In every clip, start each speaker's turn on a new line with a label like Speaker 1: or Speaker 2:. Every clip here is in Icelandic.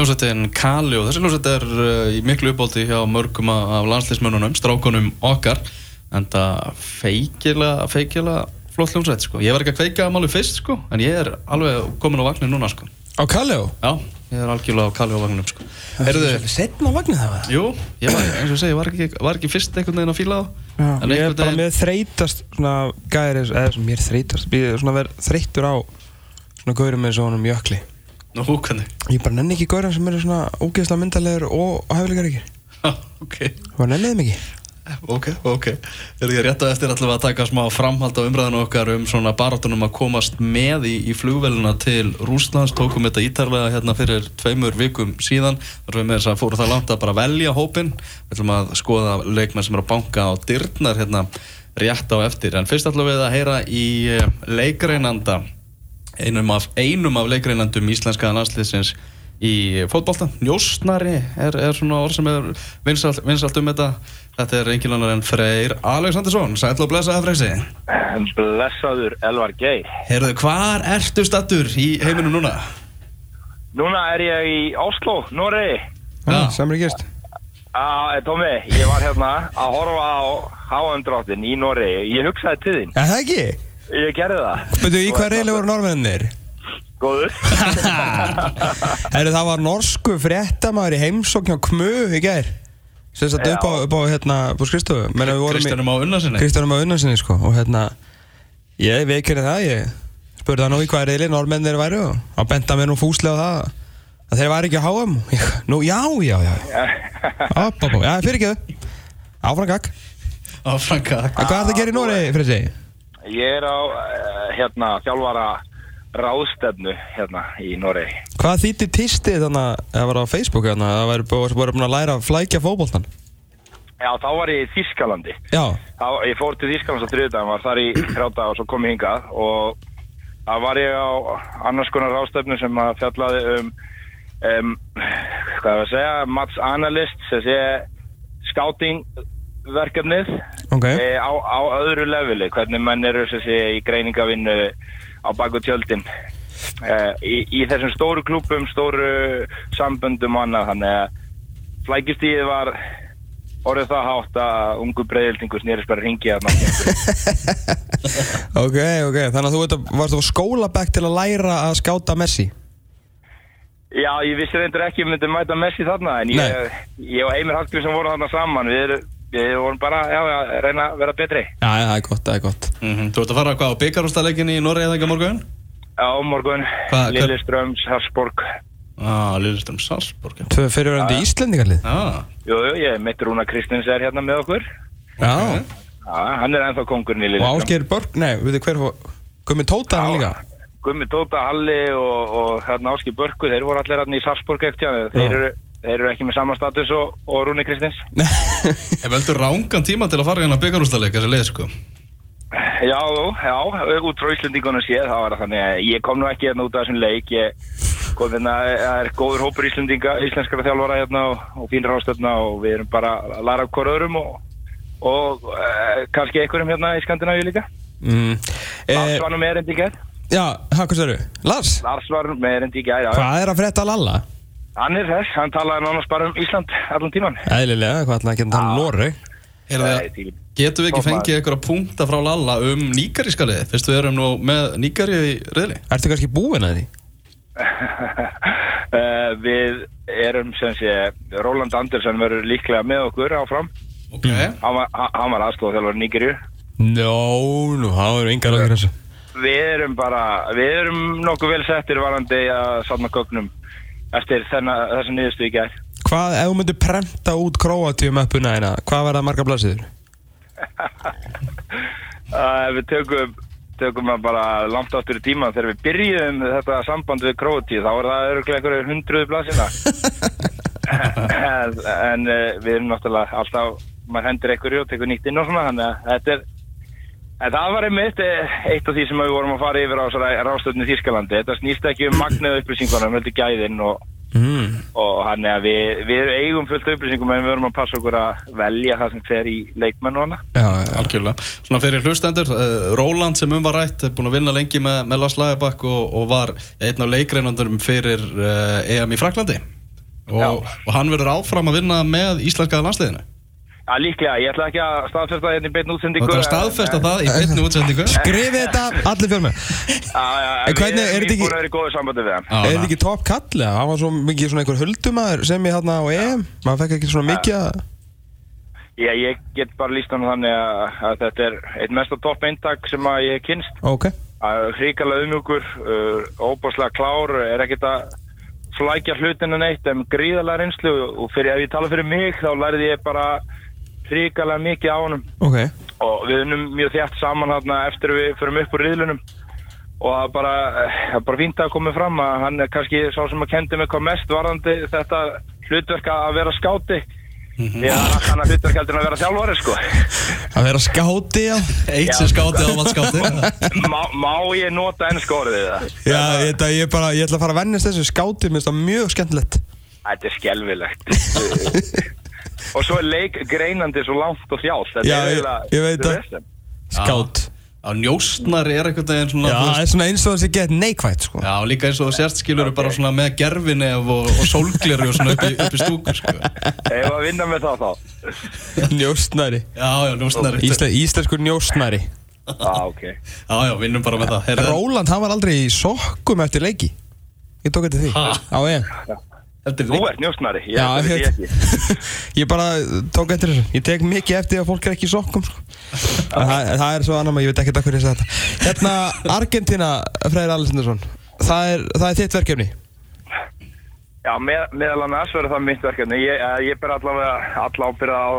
Speaker 1: hljómsveitin Kali og þessi hljómsveit er uh, í miklu uppbólti hjá mörgum af landsliðsmönnunum, strákunum okkar en það feikilega, feikilega flott hljómsveit sko. Ég var ekki að kveika að málu fyrst sko, en ég er alveg komin á vagnin núna sko.
Speaker 2: Á Kalleo?
Speaker 1: Já, ég er algjörlega á Kali á vagninum sko. Heyrðu,
Speaker 2: Setna á vagnir það var
Speaker 1: jú, ég var, eins og segi, var ekki, var ekki fyrst einhvern veginn að fíla það en
Speaker 2: Ég er bara með þreytast svona gæri, eða mér þreytast Ég er svona verið þreyttur á svona gaurum eins og honum jökli
Speaker 1: nú, hvernig
Speaker 2: Ég bara nenni ekki gaurum sem eru svona ógeðslega myndalegur og hæfilegar ekki?
Speaker 1: Ok,
Speaker 2: Það nenniði ekki?
Speaker 1: Ok, ok. Er ég rétt á eftir allavega að taka smá framhald á umræðinu okkar um svona barátunum að komast með í, í flugvelina til Rúslands, tókum þetta ítarlega hérna fyrir tveimur vikum síðan. Þar við með þess að fóru það langt að bara velja hópin við ætlum að skoða leikmenn sem eru að banka á dyrnar hérna rétt á eftir, en fyrst við að heyra í eh, leikreinanda einum af, einum af leikreinandum íslenska landsliðsins í fótbolta, njósnari er, er svona orð sem er vinsalt, vinsalt um þetta. Þetta er engin annar en Freyr Alexandersson, sæll og blessaði Freysi.
Speaker 3: Blessaður Elvar Geir.
Speaker 1: Heyrðu, hvar ertu stattur í heiminum núna?
Speaker 3: Núna er ég í Oslo, Noregi.
Speaker 1: Já.
Speaker 2: Samir gist
Speaker 3: uh, Tómi, ég var hérna að horfa á háandráttin í Noregi. Ég hugsaði til þín,
Speaker 2: Er það ekki?
Speaker 3: Ég gerði það.
Speaker 2: Veitu, í hvað reyli voru norðmennir?
Speaker 3: Góður.
Speaker 2: Herru, það var norsku fréttamaður í heimsókn hjá Kmu í gær. Sem satt
Speaker 3: Já.
Speaker 2: upp á, upp á hérna, á vorum í-
Speaker 1: Kristjánum á unnasinni
Speaker 2: Kristjánum á unnansinni sko. Og hérna ég veikir það ég spurði hann nú í hvað reyli normennir væru og hann benda mér nú fúslega á það að þeir væri ekki að háa ég, nú já já já. Opp, opp, opp. já fyrir ekki þau áfram gag
Speaker 1: Á Franka
Speaker 2: en hvað er það að gera í Nóri fyrir sig
Speaker 3: Ég er á uh, hérna þjálfara ráðstefnu hérna í Noregi.
Speaker 2: Hvað þýtti tistið þannig að það var á Facebook þannig að það væri búin að læra að flækja fótboltan
Speaker 3: Já, þá var ég í Þískalandi
Speaker 2: já.
Speaker 3: Þá, Ég fór til Þískalands á þriðdæðan, var þar í þrjáta og svo kom ég hingað og það var ég á annars konar ráðstefnu sem að fjallaði um, um hvað er að segja, Mats Analyst sem sé scouting verkefnið
Speaker 2: ok.
Speaker 3: E, á, á öðru leveli, hvernig menn eru sé í greiningavinnu á baku tjöldin. E, í, í þessum stóru klúpum, stóru samböndum og annað, þannig að flækistíð var orðið það hátt að ungu breyðildingu snýrist bara ringi að
Speaker 2: ok ok þannig að þú veit að varst á skólabæk til að læra að skáta Messi?
Speaker 3: Já, ég vissi reyndur ekki að við myndum mæta Messi þarna en ég, ég og Heimir Hallgrímsson sem voru þarna saman. Við, erum- við vorum bara já, að reyna að vera betri.
Speaker 2: Já það er gott það er gott.
Speaker 1: Mhm, Þú ert að fara hvað á byggarústaleikin í Noregi eða ekki á morgun?
Speaker 3: á morgun, Lilleströms, Harsborg
Speaker 1: Á, Lilleström Salzburg já.
Speaker 2: tvö fyrirverandi Íslendingarlið
Speaker 1: Já,
Speaker 3: Jú, jú, ég mitt Rúna Kristins er hérna með okkur.
Speaker 2: Já.
Speaker 3: Já, hann er ennþá kongurinn í
Speaker 2: og
Speaker 3: Lilleström
Speaker 2: Ásgeir Börg nei við þið hver Gummi Tóta hann líka?
Speaker 3: Gummi Tóta, Halli og, og hérna Áski Börku, þeir voru allir hérna í Sarsborg ekkert, þeir,
Speaker 2: Já.
Speaker 3: eru- þeir eru ekki með sama status og, og Rúni Kristins
Speaker 1: ef veldur rángan tíma til að fara hérna byggarústaleik þessi leið sko
Speaker 3: Já, já, út frá Íslendingunum séð, það var það þannig að ég kom nú ekki hérna út af þessum leik, ég kom hérna, það er góður hópur Íslendinga, íslenskara þjálfara hérna og, og fínir ástöfna og við erum bara að læra af öðrum og, og uh, kannski einhverjum hérna í Skandinavíu líka.
Speaker 2: mm.
Speaker 3: Lars
Speaker 2: eh,
Speaker 3: var nú með erendi í gær,
Speaker 2: já, hvað hvað séru? Lars,
Speaker 3: Lars var með erendi í já.
Speaker 2: hvað er að frétta að lalla?
Speaker 3: Hann er þess, hann talaði nánast bara um Ísland allan tíman.
Speaker 2: Eðlilega, hvað ætlaði að geta?
Speaker 1: Er það, getum við ekki fengið einhverja punkta frá Lalla um nýgaríska liði? Fyrst við erum nú með nýgari í riðli
Speaker 2: Ertu kannski búinn að því?
Speaker 3: Uh, við erum sem sé, Róland Andersson verður líklega með okkur áfram.
Speaker 1: Ok
Speaker 3: Hann var, hann var aðstofþjálfur Nígerju.
Speaker 2: Nó, nú, það eru yngar okkur þessu
Speaker 3: Við erum bara, við erum nokkuð vel settir varandi að safna gögnum eftir þessu niðurstu í gær.
Speaker 2: Hvað, ef þú myndir prenta út Króatíum uppuna hérna, hvað verða marga blasiður?
Speaker 3: Uh, við tökum, tökum það bara langt áttur í tíma þegar við byrjuðum þetta samband við Króti þá er það öruglega einhverju hundruðu blasina. en en uh, við erum náttúrulega alltaf, maður hendur einhverju og tekur nýtt inn og svona, þannig að þetta er En það var einmitt eh, eitt af því sem við vorum að fara yfir á rástöðinu í Þýskalandi. Þetta snýst ekki um magnið upplýsingunum, heldur gæðin og,
Speaker 2: Mm.
Speaker 3: og hann er að við, við eigum fullt upplýsingum en við verum að passa okkur að velja það sem fer í leikmenn og hana.
Speaker 2: Já,
Speaker 1: Algjörlega. Svona fyrir hlustendur, uh, Róland sem um var rætt, er búin að vinna lengi með, með Lars Lagerbakk og, og var einn af leikreinandurum fyrir uh, EM í Fraklandi. og, og hann verður áfram að vinna með íslenska landsliðinu
Speaker 3: Já, líklega, ég ætla ekki að staðfesta það hérna í beinu útsendingu.
Speaker 1: Þú ætlar að staðfesta það í beinni útsendingu?
Speaker 2: Skrifið þetta allir fjölmenn.
Speaker 3: Já, já,
Speaker 2: En hvernig- er þetta
Speaker 3: Ég
Speaker 2: ekki-
Speaker 3: er búin að vera í góðu sambandi við hann.
Speaker 1: Já,
Speaker 2: Er þetta ekki topp kallega? Hann var svo mikið svona einhver huldumæður sem ég hérna á EM. Maður fekk ekki svona mikið að
Speaker 3: Já, ég get bara líst hann þannig að, að þetta er eitt mesta topp eintak sem að ég hef kynst.
Speaker 2: Ok.
Speaker 3: Að hrikalega umjúkur, uh, óbáslega klár, er ekkert að flækja hlutina neitt, en gríðarlega reynslu. Og fyrir, ef ég tala fyrir mig þá lærði ég bara hrikalega mikið á honum.
Speaker 2: Ok.
Speaker 3: Og við unnum mjög þjætt saman hérna eftir við förum upp úr riðlunum og það bara, er bara fínt að koma fram að hann er kannski sá sem að kendi mig hvað mest varðandi þetta hlutverk að vera skáti. Því að hann hlutverk heldur en að vera þjálfari sko.
Speaker 2: Að vera skáti, já.
Speaker 1: Eitt sem skáti á matskáti
Speaker 3: má, má ég nota enn skórið það?
Speaker 2: Já, ég, ég, bara, ég ætla að fara að vennast þessu. Skáti Mér finnst það mjög skemmtilegt.
Speaker 3: Þetta er skelvilegt Og svo er leik greinandi svo langt og þjált. Þetta
Speaker 2: Já,
Speaker 3: er
Speaker 2: ég-
Speaker 3: eiginlega-
Speaker 2: ég veit
Speaker 3: þetta er
Speaker 2: það.
Speaker 3: vesen.
Speaker 2: Skát
Speaker 1: Á njóstnar er einhvern veginn svona
Speaker 2: Já,
Speaker 1: þú
Speaker 2: það
Speaker 1: veist-
Speaker 2: er svona eins og þessi gett neikvægt sko.
Speaker 1: Já, líka eins og þú sérst skilur bara svona með gerfinef og, og sólgleru og svona upp í, upp í stúku sko.
Speaker 3: Ef að vinna með þá þá?
Speaker 2: Njóstnæri
Speaker 1: Já, já, njóstnar
Speaker 2: Ísle, Íslenskur njóstnæri
Speaker 3: ah, ok.
Speaker 1: Já, já, vinnum bara með það. Heyrðu,
Speaker 2: Róland, hann var aldrei í sokkum eftir leiki. Ég tók eftir því.
Speaker 1: Ha?
Speaker 2: Á EM
Speaker 3: Þú ert njósnari Ég,
Speaker 2: Já,
Speaker 3: veit ekki.
Speaker 2: Ég bara tók eftir þessu. Ég tek mikið eftir að fólk er ekki í sokkum sko. En það, það er svo annar maður, ég veit ekki að hverju ég segi þetta. Hérna, Argentina, Freyr Alessandarsson það er, það er þitt verkefni.
Speaker 3: Já, með, meðal annars verður það mitt verkefni. Ég, eh, ég ber allavega alla ábyrða á,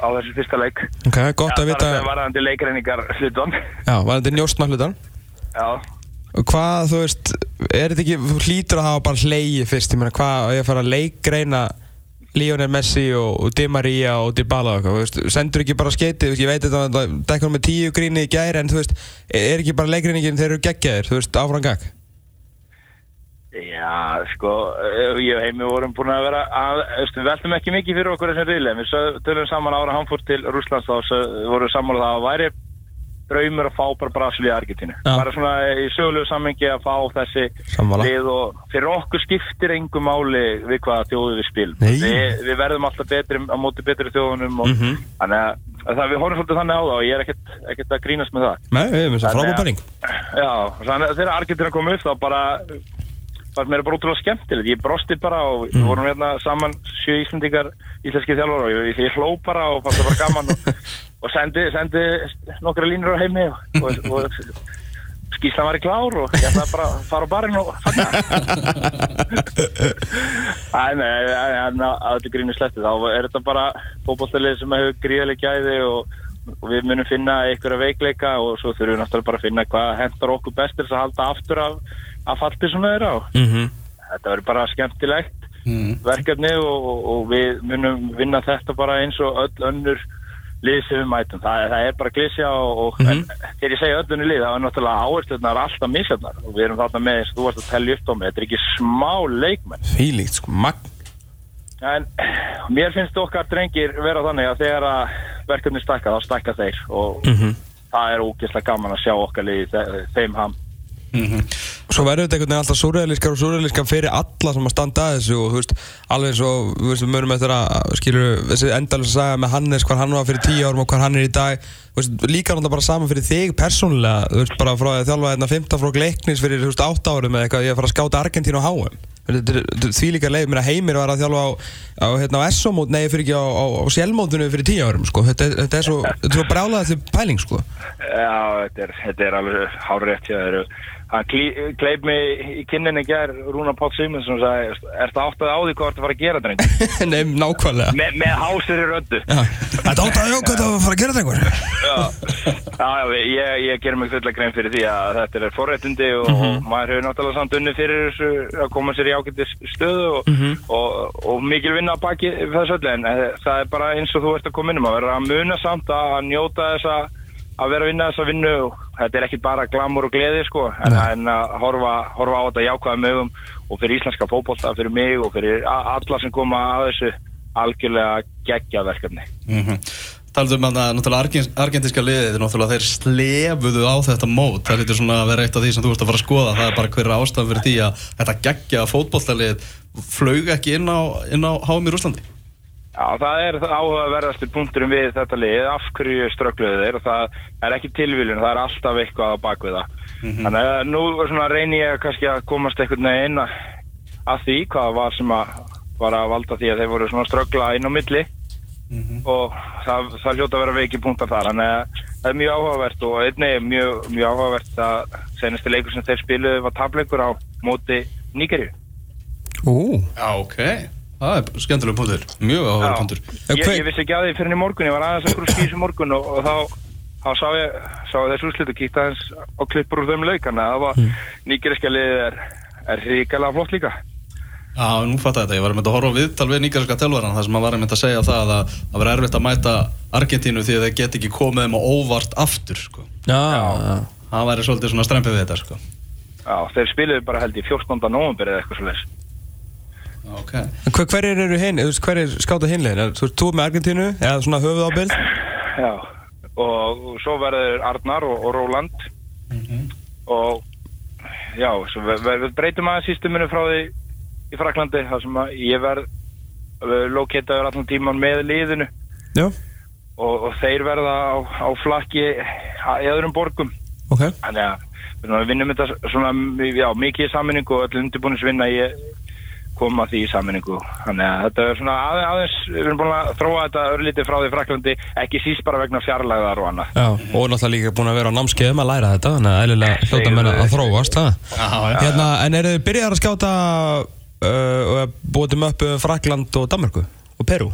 Speaker 3: á þessu fyrsta leik.
Speaker 2: Ok, gott að vita
Speaker 3: Það er varðandi leikreiningar hlutan
Speaker 2: Já, var þetta njóstna hlutan
Speaker 3: Já
Speaker 2: Hvað, þú veist, er þetta ekki Þú hlýtur að hafa bara hleyið fyrst Ég meina, hvað, á ég að fara að leikreina Lionel Messi og, og Di Maria og Dybala og eitthvað, þú veist, sendur ekki bara skeiti, þú veist, ég veit þetta, það dekkur með tíu gríni í gæri, en þú veist, er ekki bara leikreiningin þeir eru geggjaðir, þú veist, áfram gagg?
Speaker 3: Já, sko, eh, ég og Heimi vorum búin að vera að, veistu, við veltum ekki mikið fyrir okkur þessum riðli, en við tölum saman ára fór til Rúslands þá vorum við saman að það væri draumur að fá bara Brasilíu og Argentínu. Bara svona í sögulegu sammengi að fá þessi
Speaker 2: Sammála.
Speaker 3: lið og fyrir okkur skiptir engu máli við hvaða þjóðu við spilum. Vi, við verðum alltaf betri á móti betri þjóðunum og
Speaker 2: Mhm.
Speaker 3: þannig að, að það við horfum svolítið þannig á það og ég er ekkert, ekkert að grínast með það.
Speaker 2: Nei, við erum þess að
Speaker 3: að-
Speaker 2: penning.
Speaker 3: Já, þannig að þegar Argentina kom upp þá bara fannst mér bara útrúlega skemmtilegt ég brosti bara og við vorum hérna saman sjö Íslandingar, íslenski þjálfur og ég, ég hló bara og fannst það bara gaman og, og sendi, sendi nokkra línur á heimi og, og, og skýslan var í klár og ég ætlaði bara að fara á barinn og fagna en að þetta grínir sletti þá er þetta bara fótbollstalið sem hefur gríðileg gæði og, og við munum finna einhverja veikleika og svo þurfum við náttúrulega bara að finna hvað hendur okkur best til þess að halda aftur af, af falti svona þeirra og
Speaker 2: Mhm.
Speaker 3: þetta verður bara skemmtilegt
Speaker 1: Mm.
Speaker 3: verkefni og, og, og við munum vinna þetta bara eins og öll önnur lið sem við mætum. Það, það er bara glísja og, og
Speaker 2: Mhm.
Speaker 3: en, þegar ég segja öll önnur lið, það er náttúrulega áherslunar alltaf misjöfnar og við erum þarna með eins og þú varst að tellja upp á mig, þetta er ekki smá leikmenn.
Speaker 2: Fílíkt, sko, magn.
Speaker 3: En mér finnst okkar drengir vera þannig að þegar að verkefni stakka, þá stakka þeir og
Speaker 2: Mhm.
Speaker 3: það er ógeðslega gaman að sjá okkar lið þeim ham.
Speaker 1: Mhm.
Speaker 2: Svo verður þetta einhvern veginn alltaf súræðilískar og súræðilískar fyrir alla sem að standa að þessu og þú veist, alveg eins og, við mörgum eftir að, skilur, þessi endalins að sagja með Hannes hvar hann var fyrir tíu árum og hvar hann er í dag, þú veist, líka náttúrulega bara saman fyrir þig persónulega, þú veist, bara frá að þjálfa hérna 15 frá Gleiknis fyrir, þú veist, 8 árum eða eitthvað, ég fara að skáta Argentínu á HM. Því líka leið, mér að Heimir var að þjálfa á, á, hérna, á SO-mót, nei, fyrir ekki á, á, Sjálfmótinu fyrir tíu árum, sko, þetta, þetta er svo, svo brjálega til pæling, sko.
Speaker 3: Já, þetta er, þetta er alveg hárrétt hjá þeir klí- kleip mig í kinninni gær Rúna Páll Simonsson og sagði ertu áttað á því hvað ertu að fara að gera dreng
Speaker 2: nei, nákvæmlega.
Speaker 3: Me, með hásir í röddu
Speaker 2: Já, þetta áttaði á hvað það var að fara að gera þetta einhver.
Speaker 3: já, ég, ég ger mig fulla grein fyrir því að þetta er forréttindi og,
Speaker 2: Mhm.
Speaker 3: og maður hefur náttúrulega samt unni fyrir þessu að koma sér í ágættis stöðu og,
Speaker 2: Mhm.
Speaker 3: og, og mikil vinna að baki þessu öllu en eh, það er bara eins og þú ert að koma inn um að vera að muna samt að, að njóta þess að vera að vinna þessa vinnu og þetta er ekki bara glamur og gleði sko en, en að horfa, horfa á þetta jákvæða mögum og fyrir íslenska fótbolta, fyrir mig og fyrir alla sem koma að þessu algjörlega geggja verkefni
Speaker 1: Mhm. Taldu um að náttúrulega argent, argentinska liðið, náttúrulega þeir slefuðu á þetta mót. Það lítur svona að vera eitt af því sem þú ert að fara að skoða. Það er bara hver ástæðan fyrir því að þetta geggja fótbolltalið flög ekki inn á, inn á HM í Rúslandi.
Speaker 3: Já, það er áhugaverðastur punkturum við þetta lið, af hverju ströggluðu þeir og það er ekki tilvílun, það er alltaf eitthvað á bakvið það. Þannig að nú svona, reyni ég kannski að komast einhvern veginn að, því hvað var sem að var að valda því að þeir voru svona ströggla inn á milli og það, það hljóta að vera veiki punktar þar. Þannig að það er mjög áhugavert og einnig mjög, mjög áhugavert að senasti leikur sem þeir spiluðu var tableikur á móti Níkerju.
Speaker 2: Ú,
Speaker 1: Já, ok. Það er skemmtilega punktur. Mjög áhuga punktur.
Speaker 3: Ég, ég vissi ekki að því fyrir í morgun, ég var aðeins að skýra í morgun og, og þá, þá sá ég sá ég þessu úrslit og kíkti aðeins á klippur úr þeim lauk, þannig að það var mm. nýgeriska liðið er, er ríkala flott líka.
Speaker 1: Já, nú fattu þetta. Ég var með að horfa viðtal við nýgarska telvaran þar sem hann var með að segja það að það var erfitt að mæta Argentínu því að þeir get ekki komið þeim á óvart aftur, sko.
Speaker 2: já, já.
Speaker 1: Það væri svolítið svona strempið við þetta, sko.
Speaker 3: Já, þeir spiluðu bara held í 14. november eða eitthvað svo leys.
Speaker 1: Ok.
Speaker 2: En hver, hverjir eru hinn, þú veist, hverjir skáta hinlegin? Þú ert þú með Argentínu, eða svona höfuð ábyrð?
Speaker 3: Já, og, svo verður Arnar og, og Róland og já, svo við, við breytum aðeins sístuminu frá því í Fraklandi, þar sem að ég verð loketaður allan tíman með liðinu
Speaker 2: Já,
Speaker 3: og, og þeir verða á, á flakki í öðrum borgum
Speaker 2: ok.
Speaker 3: þannig að við vinnum þetta svona já, mikið í sammenningu og öll undirbúinisvinna ég kom að því í sammenningu þannig að þetta er svona aðeins, aðeins við erum búin að þróa þetta örlítið frá því Fraklandi ekki síst bara vegna fjarlæðar og annað.
Speaker 2: Já, og náttúrulega líka búin að vera á námskeiðum að læra þetta, þannig að eðlilega hljóta menn að þróast, það.
Speaker 1: Já, já.
Speaker 2: Hérna, en eru þið byrjar að skáta uh, og búið um upp Frakland og Danmarku og Peru?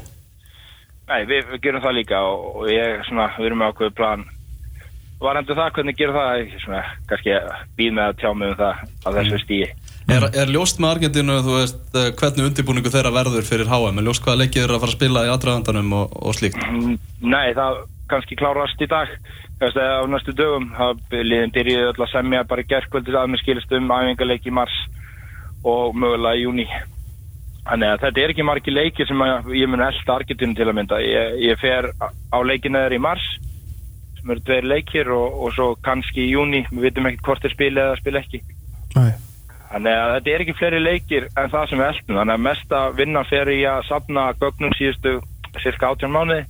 Speaker 3: Nei, við, við gerum það líka og, og ég svona, við erum með ákveðu plan. Var endur það hvernig gerum það? Svona, kannski býð með að tjá mig um það á þessu stíi
Speaker 1: Er, er ljóst með Argentínu, þú veist, eh, hvernig undirbúningu þeirra verður fyrir HM? Er ljóst hvaða leikið þeirra að fara að spila í aðdragandanum og, og slíkt?
Speaker 3: Mm, Nei, það kannski klárast í dag Þess að á næstu dögum það liðin byrjuði öll að semja bara í gerkvöldið að mér skilist um æfingarleik í mars og mögulega í júni Þannig að þetta er ekki margi leiki sem að ég mun elda Argentínu til að mynda ég, ég fer á leikinu þeirra í mars sem eru tveir leikir og, og svo kannski í júni við vitum ekkert hvort þeir spila eða spila ekki
Speaker 2: Nei.
Speaker 3: Þannig að þetta er ekki fleiri leikir en það sem við eldum. Þannig að mesta vinna fer í að safna gögnum síðustu cirka 18 mánuði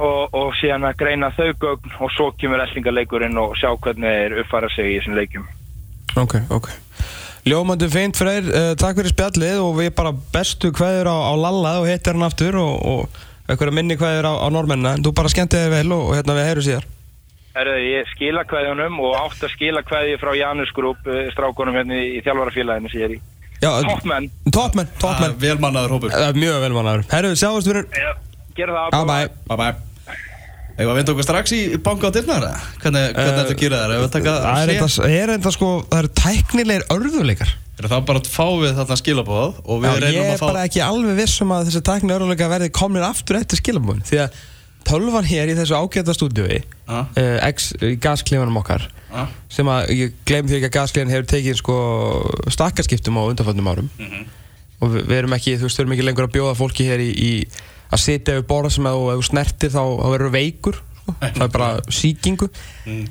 Speaker 3: og, og síðan að greina þau gögn og svo kemur eldingarleikurinn og sjá hvernig þeir uppfæra sig í þessum leikum.
Speaker 2: Ok, ok. Ljómandi feint Freyr, uh, takk fyrir spjallið og við bara bestu kveður á, á Lalla og hittir hann aftur og, og einhverja minni kveður á, á normennina en þú bara skemmtið þig vel og, og hérna við heyrum síðar.
Speaker 3: Herðu, ég skila kveðjunum og átt að skila kveðju frá Janus Group, eh, strákunum hérna í, þjálfarafélaginu sem ég er í.
Speaker 2: Já.
Speaker 3: Toppmenn,
Speaker 2: toppmenn.
Speaker 1: Ah, Velmannaður hópur.
Speaker 2: Uh, mjög velmannaður. Herru, sjáumst fyrir.
Speaker 3: Já, gera það.
Speaker 2: Já, bæ.
Speaker 1: Bye bye. Eða vindu okkur strax í banka á eða? Hvernig, hvernig
Speaker 2: Eh,
Speaker 1: þetta gera þér? Ef við taka
Speaker 2: Það er er enda sko, það eru tæknilegir örðuleikar.
Speaker 1: Er það bara að fá við þarna skilabóð og við
Speaker 2: Já, ég
Speaker 1: reynum
Speaker 2: er
Speaker 1: að fá...
Speaker 2: bara ekki alveg vissum að þessi tæknilegir örðuleikar verði komnir aftur eftir skilabúin. Tölvan hér í þessu ágæta stúdíói,
Speaker 1: Já.
Speaker 2: uh, X í gaskleifanum okkar,
Speaker 1: Já.
Speaker 2: sem að ég glem því ekki að gaskleifan hefur tekið sko stakkarskiptum á undanföndum árum
Speaker 1: Mhm.
Speaker 2: og við, við erum ekki, þú veist, við erum ekki lengur að bjóða fólki hér í, í að sitja við borða sem að þú- snertir þá, þá verður veikur sko. það er bara síkingu
Speaker 1: Mm.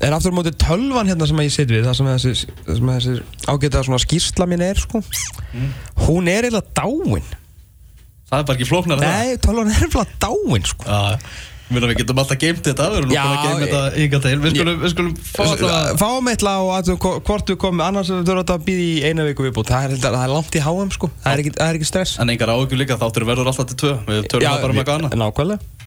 Speaker 2: en aftur á móti tölvan hérna sem að ég sit við það sem þessi, þessi ágæta skýrsla mín er sko
Speaker 1: Mm.
Speaker 2: hún er eiginlega dáin
Speaker 1: Það er bara ekki flóknar það.
Speaker 2: nei, tölvan er eiginlega dáin sko
Speaker 1: Já, við getum alltaf geimt þetta, við erum nú búin að geima þetta yngar til. Við skulum, við skulum fá alltaf...
Speaker 2: Fáum eitthvað og hvo- hvort við komum annars þurfum við að býða í eina viku viðbútt það er, það er langt í HM sko það er ekki, það er ekki stress
Speaker 1: En engar áhugjur líka, þáttur verður alltaf til tvö. Við tölum það bara um eitthvað annað.
Speaker 2: Nákvæmlega